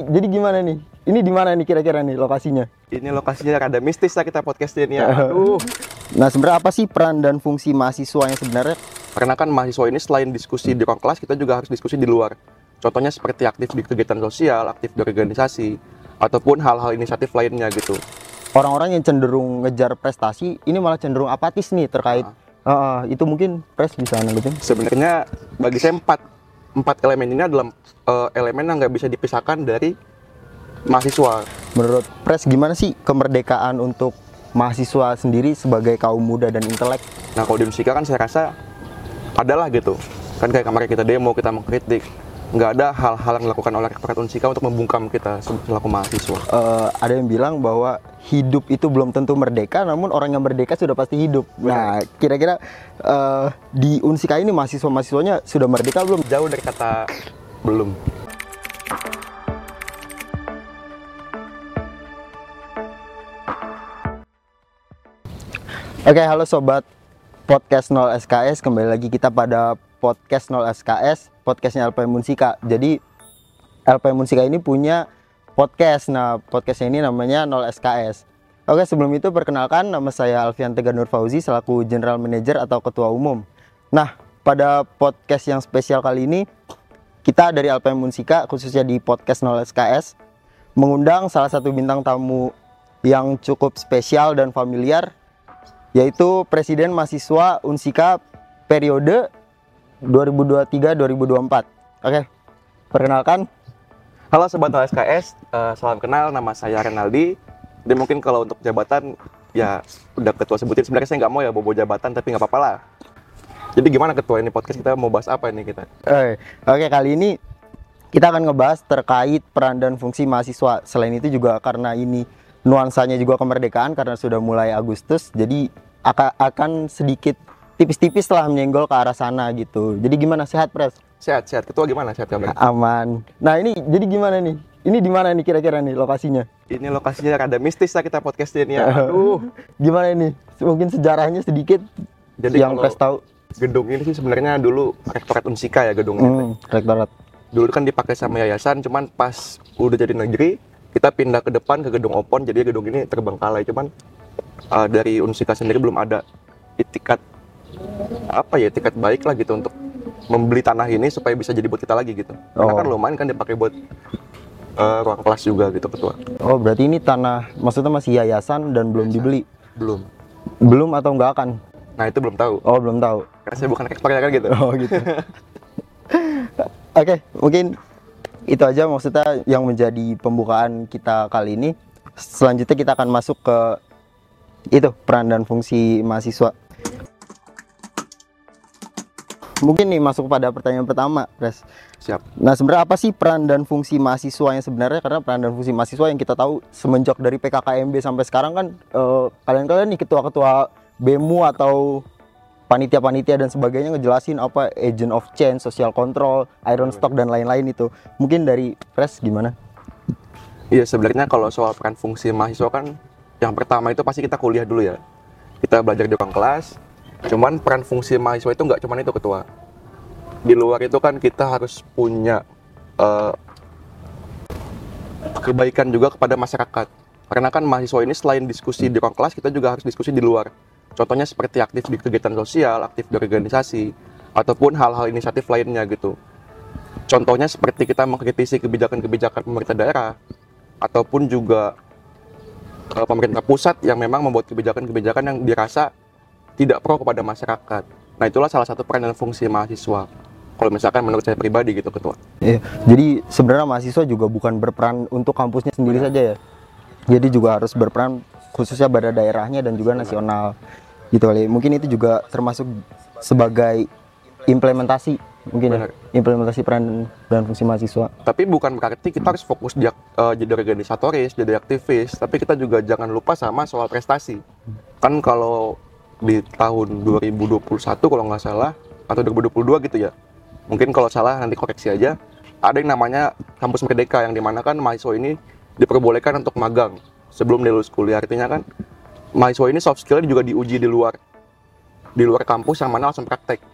Jadi gimana nih? Ini di mana nih kira-kira nih lokasinya? Ini lokasinya rada mistis lah kita podcastnya nih ya. Aduh. Nah, sebenarnya apa sih peran dan fungsi mahasiswa yang sebenarnya? Karena kan mahasiswa ini selain diskusi di ruang kelas, kita juga harus diskusi di luar. Contohnya seperti aktif di kegiatan sosial, aktif di organisasi, ataupun hal-hal inisiatif lainnya gitu. Orang-orang yang cenderung ngejar prestasi ini malah cenderung apatis nih terkait Ah, ah, itu mungkin pres bisa nanggepin. Sebenarnya bagi saya empat empat elemen ini adalah eh, elemen yang nggak bisa dipisahkan dari mahasiswa. Menurut pres gimana sih kemerdekaan untuk mahasiswa sendiri sebagai kaum muda dan intelek? Nah kalau di Unsika kan saya rasa adalah gitu. Kan kayak kemarin kita demo, kita mengkritik. Nggak ada hal-hal yang dilakukan oleh Rektorat Unsika untuk membungkam kita selaku mahasiswa. Eh, ada yang bilang bahwa hidup itu belum tentu merdeka, namun orang yang merdeka sudah pasti hidup. Nah, kira-kira eh, di Unsika ini mahasiswa-mahasiswanya sudah merdeka belum? Jauh dari kata belum. Oke, halo sobat podcast 0 SKS. Kembali lagi kita pada podcast 0 SKS, podcastnya LPM Unsika. Jadi LPM Unsika ini punya podcast. Nah, podcastnya ini namanya 0 SKS. Oke, sebelum itu perkenalkan nama saya Alfian Tegar Nur Fauzi selaku General Manager atau Ketua Umum. Nah, pada podcast yang spesial kali ini kita dari LPM Unsika khususnya di podcast 0 SKS mengundang salah satu bintang tamu yang cukup spesial dan familiar yaitu Presiden Mahasiswa Unsika periode 2023-2024. Oke, perkenalkan. Halo Sobat LSKS, eh, salam kenal, nama saya Renaldi. Dan mungkin kalau untuk jabatan, ya udah ketua sebutin. Sebenarnya saya nggak mau ya bobo jabatan, tapi nggak apa-apa lah. Jadi gimana ketua ini podcast kita mau bahas apa ini kita? Eh, Oke, kali ini kita akan ngebahas terkait peran dan fungsi mahasiswa. Selain itu juga karena ini nuansanya juga kemerdekaan karena sudah mulai Agustus, jadi aka- akan sedikit tipis-tipis lah menyenggol ke arah sana gitu. Jadi gimana sehat pres? Sehat, sehat. Ketua gimana? Sehat kabar? Aman. Nah ini jadi gimana nih? Ini di mana nih kira-kira nih lokasinya? Ini lokasinya rada mistis lah kita podcastnya nih ya. Aduh. Gimana ini? Mungkin sejarahnya sedikit Jadi yang pres tahu. gedung ini sih sebenarnya dulu Rektorat Unsika ya gedungnya. Hmm, rektorat. Dulu kan dipakai sama yayasan, cuman pas udah jadi negeri, kita pindah ke depan ke gedung Opon, jadi gedung ini terbengkalai. Cuman uh, dari Unsika sendiri belum ada itikat apa ya itikat baik lah gitu untuk membeli tanah ini supaya bisa jadi buat kita lagi gitu. Karena Oh. kan lumayan kan dipakai buat uh, ruang kelas juga gitu ketua. Oh berarti ini tanah maksudnya masih yayasan dan belum dibeli? Belum. Belum atau enggak akan? Nah itu belum tahu. Oh belum tahu. Karena saya bukan rektor ya kan gitu. Oh gitu. Oke mungkin itu aja maksudnya yang menjadi pembukaan kita kali ini. Selanjutnya kita akan masuk ke itu peran dan fungsi mahasiswa. Mungkin nih masuk pada pertanyaan pertama, Pres. Siap. Nah sebenarnya apa sih peran dan fungsi mahasiswa yang sebenarnya karena peran dan fungsi mahasiswa yang kita tahu semenjak dari PKKMB sampai sekarang kan eh, kalian-kalian nih ketua-ketua BEMU atau panitia-panitia dan sebagainya ngejelasin apa agent of change, social control, iron stock dan lain-lain itu. Mungkin dari Pres gimana? Iya sebenarnya kalau soal peran fungsi mahasiswa kan yang pertama itu pasti kita kuliah dulu ya. Kita belajar di ruang kelas. Cuman peran fungsi mahasiswa itu nggak cuman itu ketua. Di luar itu kan kita harus punya eh, kebaikan juga kepada masyarakat. Karena kan mahasiswa ini selain diskusi di ruang kelas, kita juga harus diskusi di luar. Contohnya seperti aktif di kegiatan sosial, aktif di organisasi, ataupun hal-hal inisiatif lainnya gitu. Contohnya seperti kita mengkritisi kebijakan-kebijakan pemerintah daerah, ataupun juga eh, pemerintah pusat yang memang membuat kebijakan-kebijakan yang dirasa tidak pro kepada masyarakat. Nah itulah salah satu peran dan fungsi mahasiswa. Kalau misalkan menurut saya pribadi gitu ketua. Iya. Jadi sebenarnya mahasiswa juga bukan berperan untuk kampusnya sendiri saja ya. Jadi juga harus berperan khususnya pada daerahnya dan juga nasional. Gitu kali. Mungkin itu juga termasuk sebagai implementasi mungkin ya. Implementasi peran dan fungsi mahasiswa. Tapi bukan berarti kita harus fokus di, eh, jadi organisatoris, jadi aktivis. Tapi kita juga jangan lupa sama soal prestasi. Kan kalau di tahun 2021 kalau nggak salah atau 2022 gitu ya. Mungkin kalau salah nanti koreksi aja. Ada yang namanya kampus merdeka yang di mana kan mahasiswa ini diperbolehkan untuk magang sebelum dia lulus kuliah. Artinya kan mahasiswa ini soft skill juga diuji di luar di luar kampus yang mana langsung praktek.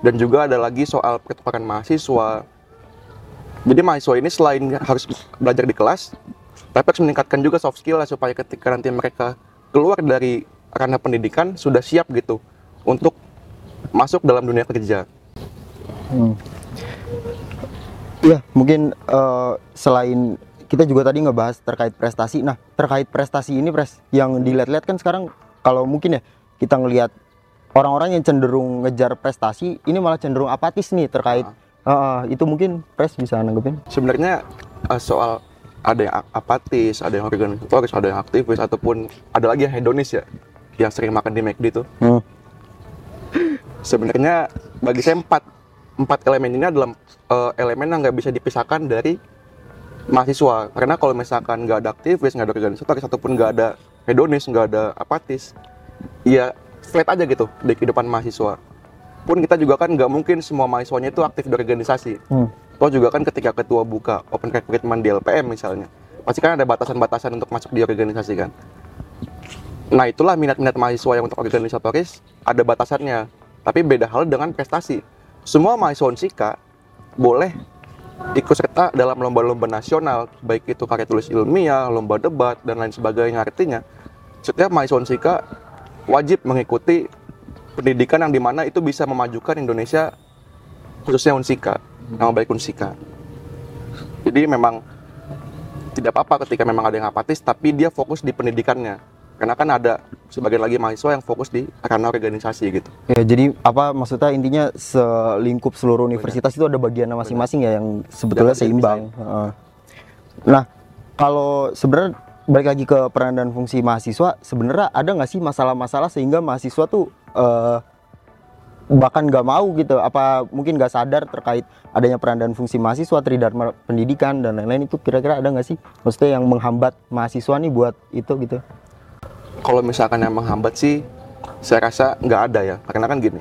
Dan juga ada lagi soal pertukaran mahasiswa, Jadi mahasiswa ini selain harus belajar di kelas, tapi harus meningkatkan juga soft skill supaya ketika nanti mereka keluar dari ranah pendidikan sudah siap gitu untuk masuk dalam dunia kerja. Hmm. Iya, mungkin eh, selain kita juga tadi ngebahas terkait prestasi. Nah, terkait prestasi ini, pres, yang dilihat-lihat kan sekarang kalau mungkin ya kita ngelihat orang-orang yang cenderung ngejar prestasi, ini malah cenderung apatis nih terkait. Ah, itu mungkin pres bisa nanggepin. Sebenarnya eh, soal ada yang apatis, ada yang organisatoris, ada yang aktivis, ataupun ada lagi yang hedonis ya, yang sering makan di McD tuh. Hmm. Sebenarnya bagi saya empat empat elemen ini adalah eh, elemen yang nggak bisa dipisahkan dari mahasiswa. Karena kalau misalkan nggak ada aktivis, nggak ada organisatoris, ataupun nggak ada hedonis, nggak ada apatis, ya flat aja gitu di kehidupan mahasiswa. Pun kita juga kan nggak mungkin semua mahasiswanya itu aktif di organisasi. Hmm. Toh juga kan ketika ketua buka open recruitment di LPM misalnya, pasti kan ada batasan-batasan untuk masuk di organisasi kan. Nah itulah minat-minat mahasiswa yang untuk organisatoris ada batasannya. Tapi beda hal dengan prestasi. Semua mahasiswa Unsika boleh ikut serta dalam lomba-lomba nasional, baik itu karya tulis ilmiah, lomba debat, dan lain sebagainya. Artinya, setiap mahasiswa Unsika wajib mengikuti pendidikan yang di mana itu bisa memajukan Indonesia, khususnya Unsika, nama baik Unsika. Jadi memang tidak apa-apa ketika memang ada yang apatis, tapi dia fokus di pendidikannya. Karena kan ada sebagian lagi mahasiswa yang fokus di ranah organisasi gitu. Ya, jadi apa maksudnya intinya selingkup seluruh universitas itu ada bagian masing-masing ya yang sebetulnya Jangan seimbang. Nah, kalau sebenarnya balik lagi ke peran dan fungsi mahasiswa, sebenarnya ada nggak sih masalah-masalah sehingga mahasiswa tuh eh, bahkan nggak mau gitu? Apa mungkin nggak sadar terkait adanya peran dan fungsi mahasiswa, tridharma pendidikan dan lain-lain itu kira-kira ada nggak sih? Maksudnya yang menghambat mahasiswa nih buat itu gitu? Kalau misalkan yang menghambat sih, saya rasa nggak ada ya. Karena kan gini,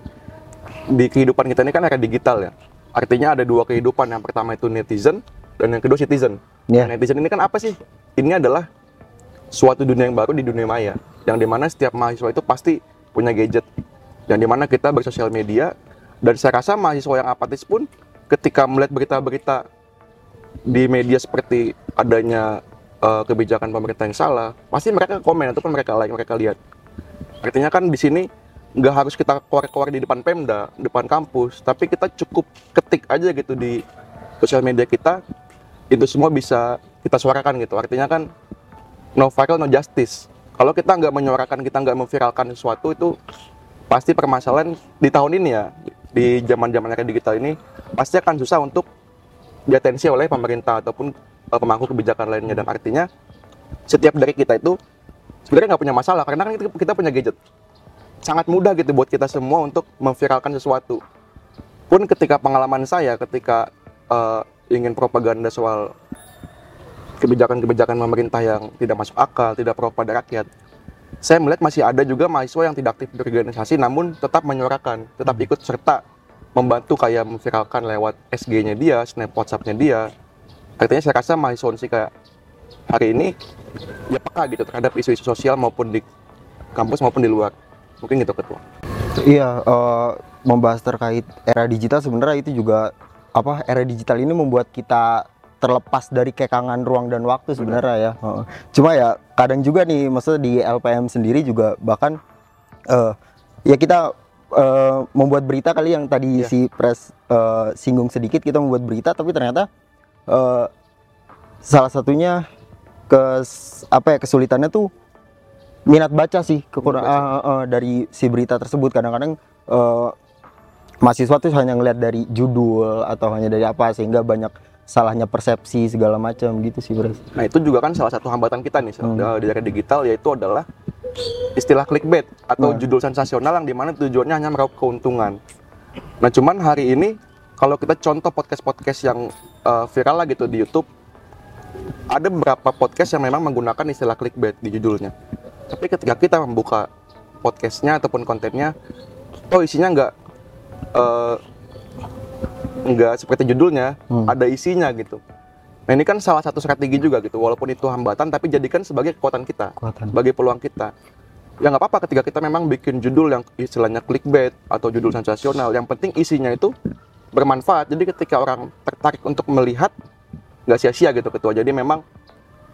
di kehidupan kita ini kan era digital ya. Artinya ada dua kehidupan. Yang pertama itu netizen, dan yang kedua citizen. Iya. Nah, netizen ini kan apa sih? Ini adalah suatu dunia yang baru di dunia maya. Yang di mana setiap mahasiswa itu pasti punya gadget. Yang di mana kita bersosial media. Dan saya rasa mahasiswa yang apatis pun ketika melihat berita-berita di media seperti adanya eh, kebijakan pemerintah yang salah, pasti mereka komen ataupun mereka like, mereka lihat. Artinya kan di sini nggak harus kita keluar-keluar di depan Pemda, depan kampus, tapi kita cukup ketik aja gitu di sosial media kita, itu semua bisa kita suarakan gitu. Artinya kan no viral no justice. Kalau kita nggak menyuarakan, kita nggak memviralkan sesuatu itu pasti permasalahan di tahun ini ya, di zaman-zaman era digital ini pasti akan susah untuk diatensi oleh pemerintah ataupun pemangku kebijakan lainnya dan artinya setiap dari kita itu sebenarnya nggak punya masalah karena kan kita, punya gadget sangat mudah gitu buat kita semua untuk memviralkan sesuatu pun ketika pengalaman saya ketika eh, ingin propaganda soal kebijakan-kebijakan pemerintah yang tidak masuk akal, tidak pro pada rakyat. Saya melihat masih ada juga mahasiswa yang tidak aktif di organisasi namun tetap menyuarakan, tetap ikut serta membantu kayak memviralkan lewat SG-nya dia, snap WhatsApp-nya dia. Artinya saya rasa mahasiswa sih kayak hari ini ya peka gitu terhadap isu-isu sosial maupun di kampus maupun di luar. Mungkin gitu ketua. Iya, eh, membahas terkait era digital sebenarnya itu juga apa era digital ini membuat kita terlepas dari kekangan ruang dan waktu sebenarnya ya. Cuma ya kadang juga nih, maksudnya di LPM sendiri juga bahkan eh, ya kita eh, membuat berita kali yang tadi Iya. si pres eh, singgung sedikit kita membuat berita, tapi ternyata eh, salah satunya ke apa ya kesulitannya tuh minat baca sih kekurangan baca. ah, ah, dari si berita tersebut kadang-kadang eh, mahasiswa tuh hanya ngeliat dari judul atau hanya dari apa sehingga banyak salahnya persepsi segala macam gitu sih Bres. Nah itu juga kan salah satu hambatan kita nih Hmm. uh, di era digital yaitu adalah istilah clickbait atau Nah. judul sensasional yang di mana tujuannya hanya meraup keuntungan. Nah cuman hari ini kalau kita contoh podcast-podcast yang uh, viral lah gitu di YouTube, ada beberapa podcast yang memang menggunakan istilah clickbait di judulnya. Tapi ketika kita membuka podcastnya ataupun kontennya, oh isinya nggak uh, nggak seperti judulnya, Hmm. ada isinya gitu. Nah ini kan salah satu strategi juga gitu, walaupun itu hambatan, tapi jadikan sebagai kekuatan kita, Kekuatan. sebagai peluang kita. Ya nggak apa-apa ketika kita memang bikin judul yang istilahnya clickbait atau judul sensasional, yang penting isinya itu bermanfaat. Jadi ketika orang tertarik untuk melihat, nggak sia-sia gitu ketua. Jadi memang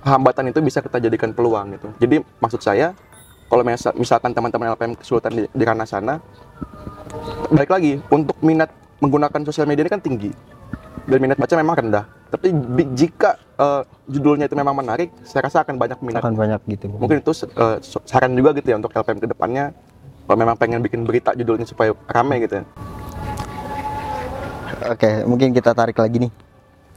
hambatan itu bisa kita jadikan peluang gitu. Jadi maksud saya kalau misal- misalkan teman-teman LPM kesulitan di, di ranah sana balik lagi untuk minat menggunakan sosial media ini kan tinggi. Dan minat baca memang rendah. Tapi jika eh, judulnya itu memang menarik saya rasa akan banyak minat. Akan banyak gitu. Mungkin itu so- saran juga gitu ya untuk LPM ke depannya. Kalau memang pengen bikin berita judulnya supaya rame gitu ya Oke, mungkin kita tarik lagi nih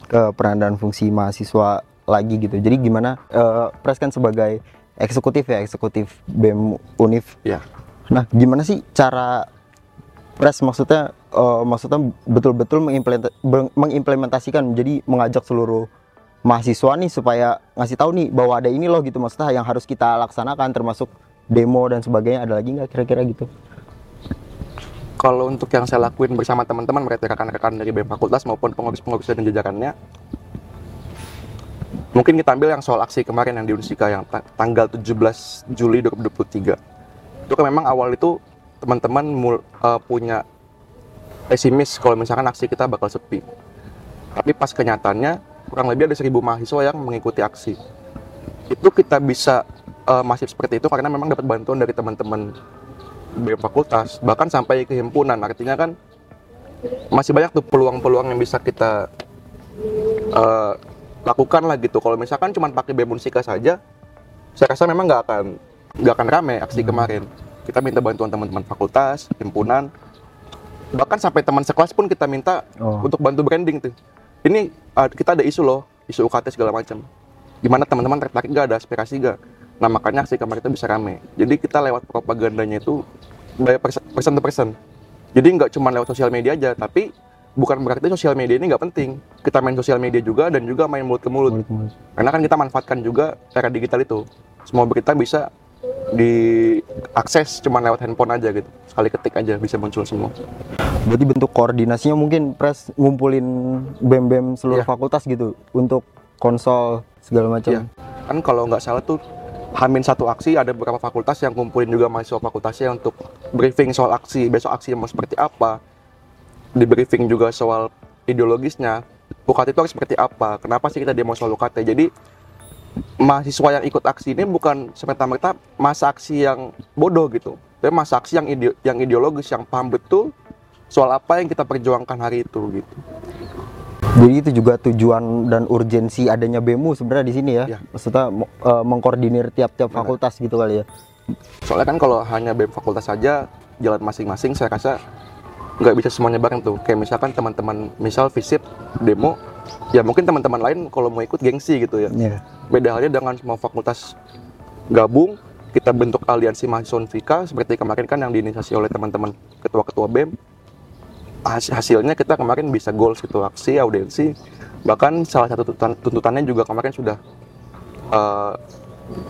ke peran dan fungsi mahasiswa lagi gitu. Jadi gimana eh, Pres kan sebagai eksekutif ya, eksekutif BEM Unif. ya Nah, gimana sih cara Pres maksudnya eh, maksudnya betul-betul mengimplementasikan jadi mengajak seluruh mahasiswa nih supaya ngasih tahu nih bahwa ada ini loh gitu maksudnya yang harus kita laksanakan termasuk demo dan sebagainya ada lagi nggak kira-kira gitu? Kalau untuk yang saya lakuin bersama teman-teman berarti rekan-rekan dari BEM Fakultas maupun pengurus-pengurus dan jajarannya mungkin kita ambil yang soal aksi kemarin yang di Unsika yang ta- tanggal 17 Juli 2023 itu kan memang awal itu teman-teman eh, punya pesimis kalau misalkan aksi kita bakal sepi. Tapi pas kenyataannya kurang lebih ada 1000 mahasiswa yang mengikuti aksi. Itu kita bisa eh, masif seperti itu karena memang dapat bantuan dari teman-teman BEM fakultas bahkan sampai ke himpunan. Artinya kan masih banyak tuh peluang-peluang yang bisa kita eh, lakukan lah gitu. Kalau misalkan cuma pakai BEM Unsika saja saya rasa memang nggak akan nggak akan rame aksi kemarin. Kita minta bantuan teman-teman fakultas himpunan. Bahkan sampai teman sekelas pun kita minta Oh. untuk bantu branding tuh. Ini eh, kita ada isu loh isu UKT segala macam. Gimana teman-teman tertarik nggak? Ada aspirasi nggak nah makanya aksi kemarin itu bisa rame jadi kita lewat propagandanya itu by to persen jadi nggak cuma lewat sosial media aja tapi bukan berarti sosial media ini nggak penting kita main sosial media juga dan juga main mulut ke mulut Mulut-mulut. karena kan kita manfaatkan juga era digital itu semua berita bisa diakses cuma lewat handphone aja gitu sekali ketik aja bisa muncul semua Berarti bentuk koordinasinya mungkin Pres ngumpulin BEM-BEM seluruh Iya. fakultas gitu untuk konsol segala macam. Iya. kan kalau nggak salah tuh Hamin satu aksi ada beberapa fakultas yang kumpulin juga mahasiswa fakultasnya untuk briefing soal aksi besok aksi mau seperti apa di briefing juga soal ideologisnya. UKT itu harus seperti apa? Kenapa sih kita demo soal UKT jadi mahasiswa yang ikut aksi ini bukan semata-mata masa aksi yang bodoh gitu tapi masa aksi yang ide- yang ideologis yang paham betul soal apa yang kita perjuangkan hari itu gitu Jadi itu juga tujuan dan urgensi adanya BEMU sebenarnya di sini ya. Iya. Maksudnya eh, mengkoordinir tiap-tiap fakultas gitu kali ya. Soalnya kan kalau hanya BEM fakultas saja jalan masing-masing saya rasa nggak bisa semuanya bareng tuh. Kayak misalkan teman-teman misal visit demo, ya mungkin teman-teman lain kalau mau ikut gengsi gitu ya. Iya. Beda halnya dengan semua fakultas gabung, kita bentuk aliansi mahasiswa Unvika seperti kemarin kan yang diinisiasi oleh teman-teman ketua-ketua BEM. Has- hasilnya kita kemarin bisa goals gitu aksi audiensi bahkan salah satu tuntutan, tuntutannya juga kemarin sudah eh,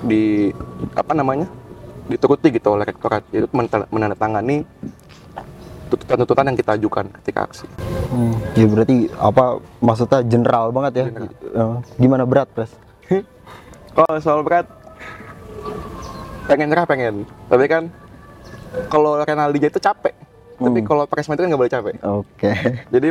di apa namanya dituruti gitu oleh rektorat itu menandatangani tuntutan-tuntutan yang kita ajukan ketika aksi Hmm, ya berarti apa maksudnya general banget ya. General. Eh, gimana berat, Pres? kalau soal berat pengen nyerah pengen tapi kan kalau Renaldinya itu capek tapi Hmm. kalau Presma itu kan nggak boleh capek. Oke. jadi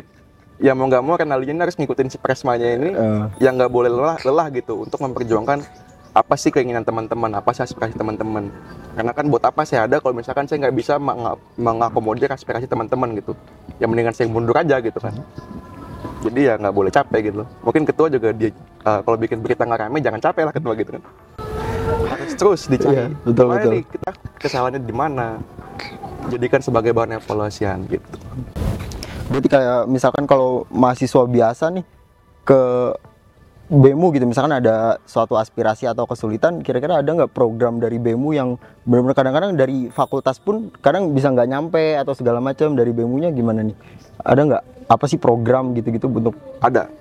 ya mau nggak mau Renaldinya ini harus ngikutin si Presmanya ini Eh, yang nggak boleh lelah lelah gitu untuk memperjuangkan apa sih keinginan teman-teman apa sih aspirasi teman-teman. Karena kan buat apa saya ada kalau misalkan saya nggak bisa meng- mengakomodir aspirasi teman-teman gitu. Ya mendingan saya mundur aja gitu kan. Jadi ya nggak boleh capek gitu. Mungkin ketua juga dia eh, kalau bikin berita nggak rame jangan capek lah ketua gitu kan. Harus terus dicari. Iya, betul, betul. nih kita? Kesalahannya di mana jadikan sebagai bahan evaluasian gitu. Berarti kayak misalkan kalau mahasiswa biasa nih ke BEMU gitu misalkan ada suatu aspirasi atau kesulitan kira-kira ada nggak program dari BEMU yang benar-benar kadang-kadang dari fakultas pun kadang bisa nggak nyampe atau segala macam dari BEMU-nya gimana nih? Ada nggak? Apa sih program gitu-gitu untuk ada.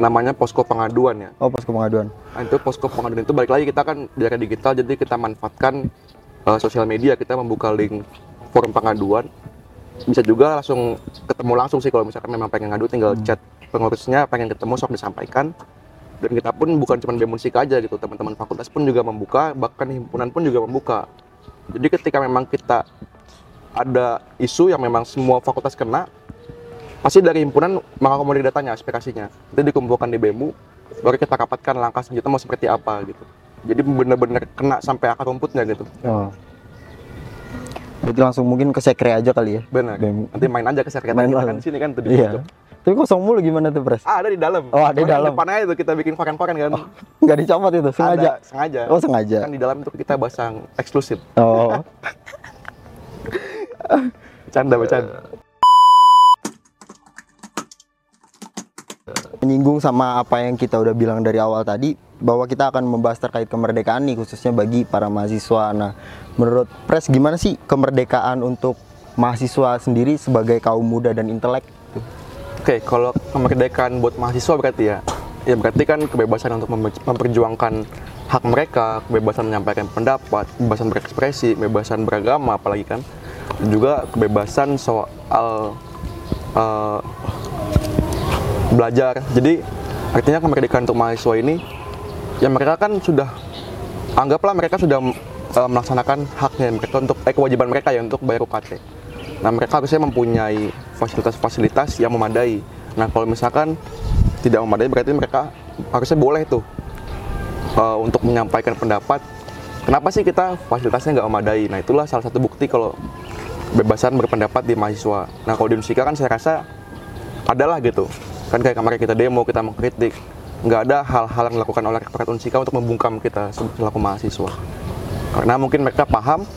Namanya posko pengaduan ya. Oh pas pengaduan. Nah, itu posko pengaduan itu balik lagi kita kan di era digital jadi kita manfaatkan uh, sosial media kita membuka link forum pengaduan bisa juga langsung ketemu langsung sih kalau misalkan memang pengen ngadu tinggal chat pengurusnya pengen ketemu sok disampaikan. Dan kita pun bukan cuma bemusik aja gitu teman-teman fakultas pun juga membuka bahkan himpunan pun juga membuka. Jadi ketika memang kita ada isu yang memang semua fakultas kena pasti dari himpunan mengakomodir datanya aspirasinya. Itu dikumpulkan di BEMU baru kita rapatkan langkah selanjutnya mau seperti apa gitu. Jadi bener-bener kena sampai akar rumputnya gitu. Oh. Berarti langsung mungkin ke sekre aja kali ya. benar Bem- nanti main aja ke sekretariat Main kita kan di sini kan tuh di Iya. Tapi kosong mulu gimana tuh, Pres? ah ada di dalam Oh, ada di dalam. depannya itu kita bikin koran-koran kan Nggak dicopot itu, sengaja. Ada, sengaja Oh, sengaja. kan di dalam itu kita pasang eksklusif Oh. canda bercanda menyinggung sama apa yang kita udah bilang dari awal tadi bahwa kita akan membahas terkait kemerdekaan nih khususnya bagi para mahasiswa. Nah, menurut Pres gimana sih kemerdekaan untuk mahasiswa sendiri sebagai kaum muda dan intelek? Oke, kalau kemerdekaan buat mahasiswa berarti ya, ya berarti kan kebebasan untuk memper- memperjuangkan hak mereka, kebebasan menyampaikan pendapat, kebebasan berekspresi, kebebasan beragama apalagi kan, juga kebebasan soal eh, belajar. Jadi artinya kemerdekaan untuk mahasiswa ini, ya mereka kan sudah anggaplah mereka sudah eh, melaksanakan haknya mereka untuk eh, kewajiban mereka ya untuk bayar UKT. Nah mereka harusnya mempunyai fasilitas-fasilitas yang memadai. Nah kalau misalkan tidak memadai berarti mereka harusnya boleh tuh eh, untuk menyampaikan pendapat. Kenapa sih kita fasilitasnya nggak memadai? Nah itulah salah satu bukti kalau kebebasan berpendapat di mahasiswa. Nah kalau di Unsika kan saya rasa adalah gitu. Kan kayak kemarin kita demo, kita mengkritik. Nggak ada hal-hal yang dilakukan oleh Rektorat Unsika untuk membungkam kita selaku mahasiswa. Karena mungkin mereka paham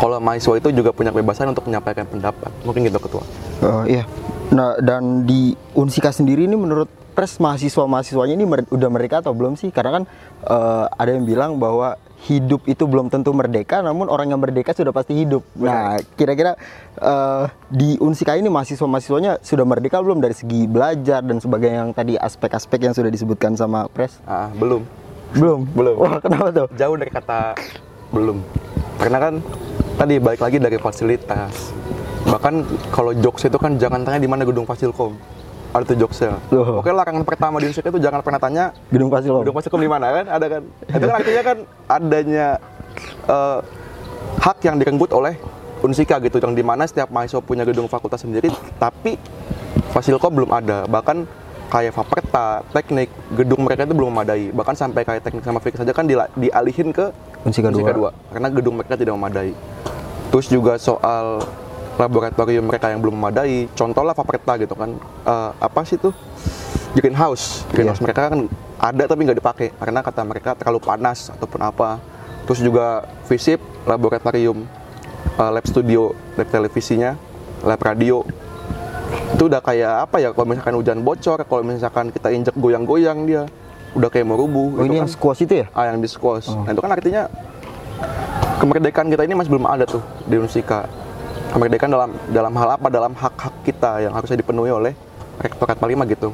kalau mahasiswa itu juga punya kebebasan untuk menyampaikan pendapat. Mungkin gitu ketua. Oh iya. Nah, dan di Unsika sendiri ini menurut Pres mahasiswa-mahasiswanya ini mer- udah merdeka atau belum sih? Karena kan eh, ada yang bilang bahwa hidup itu belum tentu merdeka, namun orang yang merdeka sudah pasti hidup. Nah, kira-kira eh, di Unsika ini mahasiswa-mahasiswanya sudah merdeka belum dari segi belajar dan sebagainya yang tadi aspek-aspek yang sudah disebutkan sama Pres? Ah, belum. Belum. Belum. Wah, kenapa tuh? Jauh dari kata belum. Karena kan tadi balik lagi dari fasilitas. Bahkan kalau jokes itu kan jangan tanya di mana gedung Fasilkom. Ada tuh jokesnya. Loh. Oke larangan pertama di Indonesia itu jangan pernah tanya Gedung Fasilkom. gedung Fasilkom di mana kan? Ada kan? Itu kan artinya kan adanya eh, hak yang direnggut oleh Unsika gitu, yang di mana setiap mahasiswa punya gedung fakultas sendiri, tapi Fasilkom belum ada. Bahkan kayak Faperta, teknik, gedung mereka itu belum memadai. Bahkan sampai kayak teknik sama fisik saja kan dialihin ke Unsika Unsika dua. 2 karena gedung mereka tidak memadai. Terus juga soal laboratorium mereka yang belum memadai, contohlah Faperta gitu kan, Eh, apa sih tuh greenhouse, greenhouse Iya. mereka kan ada tapi nggak dipakai karena kata mereka terlalu panas ataupun apa. Terus juga FISIP, laboratorium, eh, lab studio, lab televisinya, lab radio, itu udah kayak apa ya kalau misalkan hujan bocor, kalau misalkan kita injek goyang-goyang dia udah kayak mau rubuh. Oh, gitu ini kan. yang squash itu ya? Ah, yang di squash. Nah, itu kan artinya kemerdekaan kita ini masih belum ada tuh di Unsika. Kemerdekaan dalam dalam hal apa? Dalam hak-hak kita yang harusnya dipenuhi oleh Rektorat 45 gitu.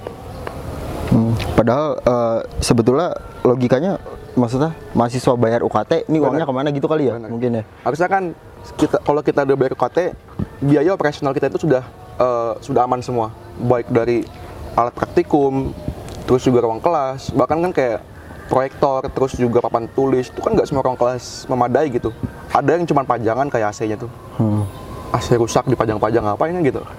Hmm, Padahal eh, sebetulnya logikanya maksudnya mahasiswa bayar UKT, ini uangnya ke mana gitu kali ya? Benar. Mungkin ya. Harusnya kan kita kalau kita udah bayar KT, biaya operasional kita itu sudah eh, sudah aman semua. Baik dari alat praktikum, terus juga ruang kelas, bahkan kan kayak proyektor, terus juga papan tulis, itu kan nggak semua ruang kelas memadai gitu. Ada yang cuma pajangan kayak AC-nya tuh. Hmm. AC rusak dipajang-pajang ngapain kan gitu.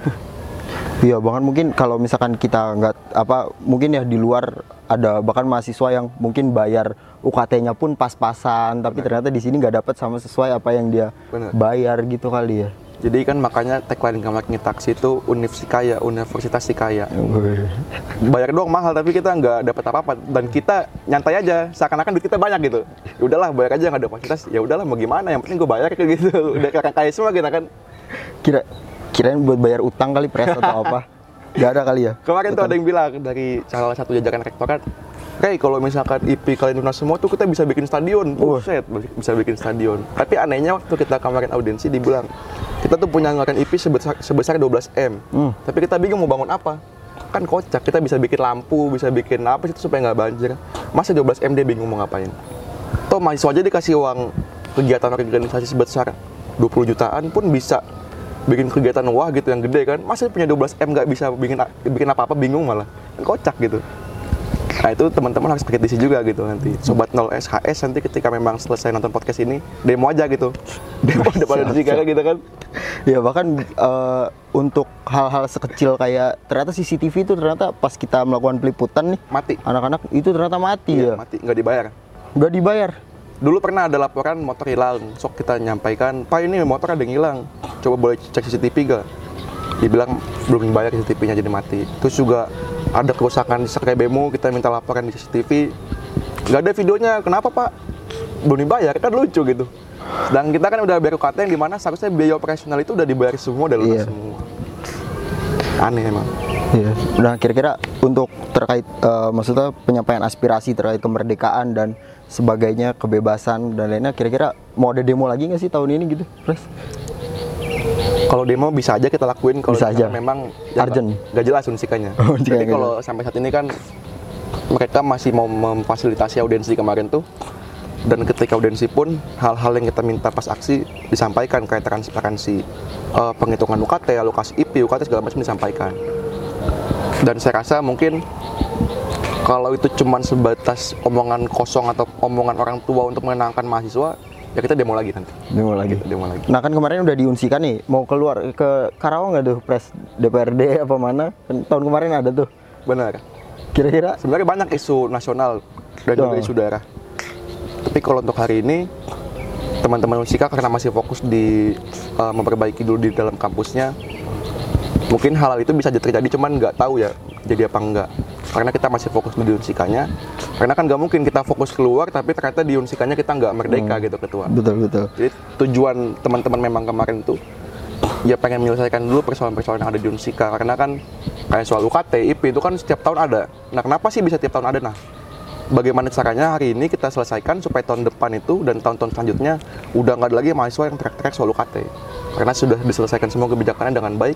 Iya, bahkan mungkin kalau misalkan kita nggak apa, mungkin ya di luar ada bahkan mahasiswa yang mungkin bayar UKT-nya pun pas-pasan, tapi ternyata di sini nggak dapat sama sesuai apa yang dia Benar. bayar gitu kali ya. Jadi kan makanya tagline kamar taksi itu Univ Sikaya, Universitas Sikaya. Bayar doang mahal tapi kita nggak dapat apa-apa dan kita nyantai aja seakan-akan duit kita banyak gitu. Ya udahlah bayar aja nggak ada fasilitas. Ya udahlah mau gimana yang penting gue bayar kayak gitu. Udah kayak kaya semua kita kan. Kira kirain buat bayar utang kali pres atau apa? Gak ada kali ya? Kemarin tuh ada yang bilang dari salah satu jajaran rektorat, Kayak kalau misalkan IP kalian lunas semua tuh kita bisa bikin stadion. Buset, bisa bikin stadion. Tapi anehnya waktu kita kemarin audiensi dibilang, kita tuh punya anggaran IP sebesar, sebesar 12 M. Hmm. Tapi kita bingung mau bangun apa. Kan kocak, kita bisa bikin lampu, bisa bikin apa sih itu supaya nggak banjir. Masa 12 M dia bingung mau ngapain. Toh mahasiswa aja dikasih uang kegiatan organisasi sebesar 20 jutaan pun bisa bikin kegiatan wah gitu yang gede kan. Masa punya 12 M nggak bisa bikin bikin apa-apa bingung malah. Kan kocak gitu. Nah itu teman-teman harus pakai juga gitu nanti. Sobat 0 SHS nanti ketika memang selesai nonton podcast ini demo aja gitu. Demo depan Unsika siap. gitu kan. ya bahkan eh, untuk hal-hal sekecil kayak ternyata CCTV itu ternyata pas kita melakukan peliputan nih Mati. anak-anak itu ternyata mati Iya, ya mati nggak dibayar. nggak dibayar Dulu pernah ada laporan motor hilang. Sok kita nyampaikan, "Pak, ini motor ada yang hilang. Coba boleh cek CCTV gak?" Dibilang belum dibayar CCTV-nya jadi mati. Terus juga ada kerusakan di sekai bemo, kita minta laporan di CCTV. Nggak ada videonya. Kenapa, Pak? Belum dibayar. Kan lucu gitu. Dan kita kan udah bayar UKT yang di mana seharusnya biaya operasional itu udah dibayar semua, udah lunas Iya. semua. Aneh emang. Iya. Nah kira-kira untuk terkait eh, maksudnya penyampaian aspirasi terkait kemerdekaan dan sebagainya kebebasan dan lainnya kira-kira mau ada demo lagi nggak sih tahun ini gitu, Pres? Kalau demo bisa aja kita lakuin kalau Bisa aja. memang Urgent. Gak jelas unsikannya. Oh, Jadi nggak kalau sampai saat ini kan mereka masih mau memfasilitasi audiensi kemarin tuh dan ketika audiensi pun hal-hal yang kita minta pas aksi disampaikan kayak transparansi eh, penghitungan UKT, alokasi IP, UKT segala macam disampaikan. Dan saya rasa mungkin kalau itu cuman sebatas omongan kosong atau omongan orang tua untuk menenangkan mahasiswa, ya kita demo lagi nanti. Demo lagi. Kita demo lagi. Nah kan kemarin udah diunsikan nih mau keluar ke Karawang nggak tuh Pres DPRD apa mana? Kan tahun kemarin ada tuh. Benar. Kira-kira sebenarnya banyak isu nasional dan juga Oh. isu daerah. Tapi kalau untuk hari ini teman-teman Unsika karena masih fokus di uh, memperbaiki dulu di dalam kampusnya, mungkin hal-hal itu bisa terjadi cuman nggak tahu ya jadi apa enggak. Karena kita masih fokus di Unsikanya. Karena kan nggak mungkin kita fokus keluar tapi ternyata di Unsikanya kita nggak merdeka gitu ketua. betul betul. Jadi tujuan teman-teman memang kemarin itu ya pengen menyelesaikan dulu persoalan-persoalan yang ada di Unsika karena kan kayak soal UKT, IP itu kan setiap tahun ada. Nah kenapa sih bisa setiap tahun ada? Nah bagaimana caranya hari ini kita selesaikan supaya tahun depan itu dan tahun-tahun selanjutnya udah nggak ada lagi mahasiswa yang teriak-teriak soal UKT karena sudah diselesaikan semua kebijakannya dengan baik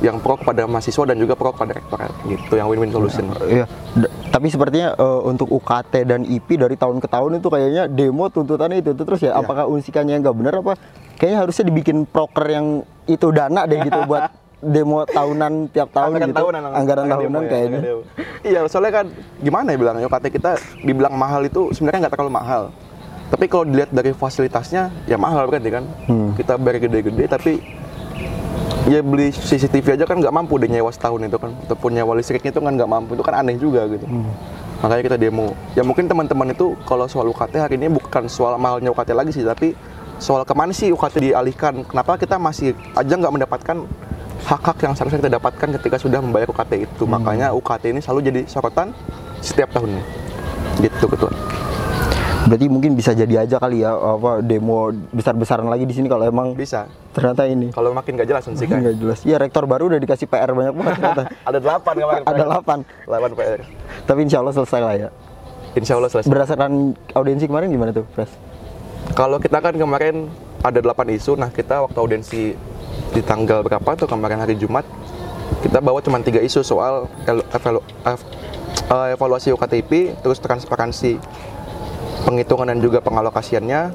yang pro kepada mahasiswa dan juga pro kepada rektorat gitu yang win-win solution. Iya. D- tapi sepertinya eh, untuk UKT dan IP dari tahun ke tahun itu kayaknya demo tuntutannya itu, itu terus ya. Iya. Apakah unsikannya nggak benar apa? Kayaknya harusnya dibikin proker yang itu dana deh gitu buat demo tahunan tiap tahun anggaran gitu. tahunan anggaran demo tahunan ya, kayaknya. anggaran iya soalnya kan gimana ya bilang UKT kita dibilang mahal itu sebenarnya nggak terlalu mahal tapi kalau dilihat dari fasilitasnya ya mahal berarti kan Hmm. kita bayar gede-gede tapi ya beli CCTV aja kan nggak mampu deh nyewa setahun itu kan. Ataupun nyewa listriknya itu kan nggak mampu. Itu kan aneh juga gitu. Hmm. makanya kita demo. Ya mungkin teman-teman itu kalau soal UKT hari ini bukan soal mahalnya UKT lagi sih tapi soal ke mana sih UKT dialihkan? Kenapa kita masih aja nggak mendapatkan hak-hak yang seharusnya kita dapatkan ketika sudah membayar UKT itu? Makanya UKT ini selalu jadi sorotan setiap tahunnya. Gitu ketua. Berarti mungkin bisa jadi aja kali ya apa demo besar-besaran lagi di sini kalau emang bisa ternyata ini kalau makin gak jelas sih kan nggak jelas. Iya rektor baru udah dikasih PR banyak banget ternyata. ada delapan kemarin Ada delapan. 8 PR Tapi insya Allah selesai lah ya. Insya Allah selesai Berdasarkan audiensi kemarin gimana tuh, Pres? Kalau kita kan kemarin ada 8 isu, nah kita waktu audiensi di tanggal berapa tuh kemarin hari Jumat, kita bawa cuma tiga isu soal evalu- eh, evaluasi UKTP, terus transparansi penghitungan dan juga pengalokasiannya,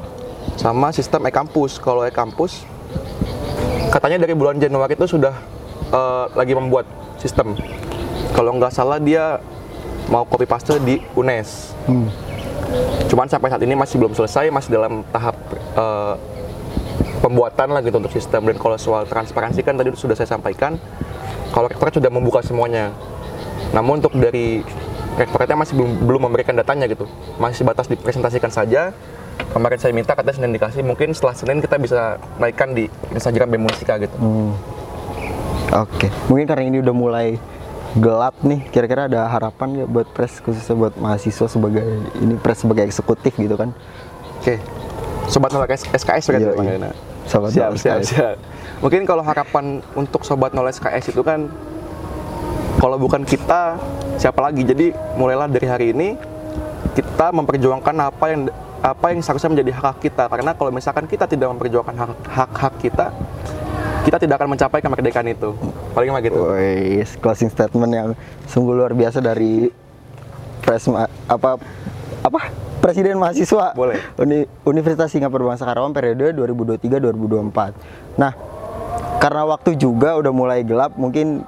sama sistem e-kampus. Kalau e-kampus, katanya dari bulan Januari itu sudah eh, lagi membuat sistem. Kalau nggak salah dia mau copy paste di UNES. Hmm. Cuman sampai saat ini masih belum selesai, masih dalam tahap eh, pembuatan lah gitu untuk sistem. Dan kalau soal transparansi kan tadi sudah saya sampaikan, kalau rektorat sudah membuka semuanya. Namun untuk dari rektoratnya masih belum belum memberikan datanya gitu, masih batas dipresentasikan saja. Kemarin saya minta katanya Senin dikasih, mungkin setelah Senin kita bisa naikkan di Instagram Bemusika gitu. Hmm. Oke, mungkin karena ini udah mulai gelap nih, kira-kira ada harapan ya buat pres khususnya buat mahasiswa sebagai ini pres sebagai eksekutif gitu kan? Oke, sobat nol SKS berarti Iya, iya. Sobat siap, siap, siap. Mungkin kalau harapan untuk sobat nol SKS itu kan, kalau bukan kita, siapa lagi? Jadi mulailah dari hari ini kita memperjuangkan apa yang apa yang seharusnya menjadi hak, -hak kita. Karena kalau misalkan kita tidak memperjuangkan hak- hak-hak kita, kita tidak akan mencapai kemerdekaan itu. Paling mah gitu. Wih, closing statement yang sungguh luar biasa dari pres ma- apa apa presiden mahasiswa Boleh. Uni- Universitas Singapura Bangsa Karawang periode 2023-2024. Nah, karena waktu juga udah mulai gelap, mungkin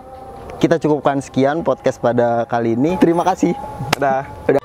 kita cukupkan sekian podcast pada kali ini. Terima kasih. Dadah. Udah.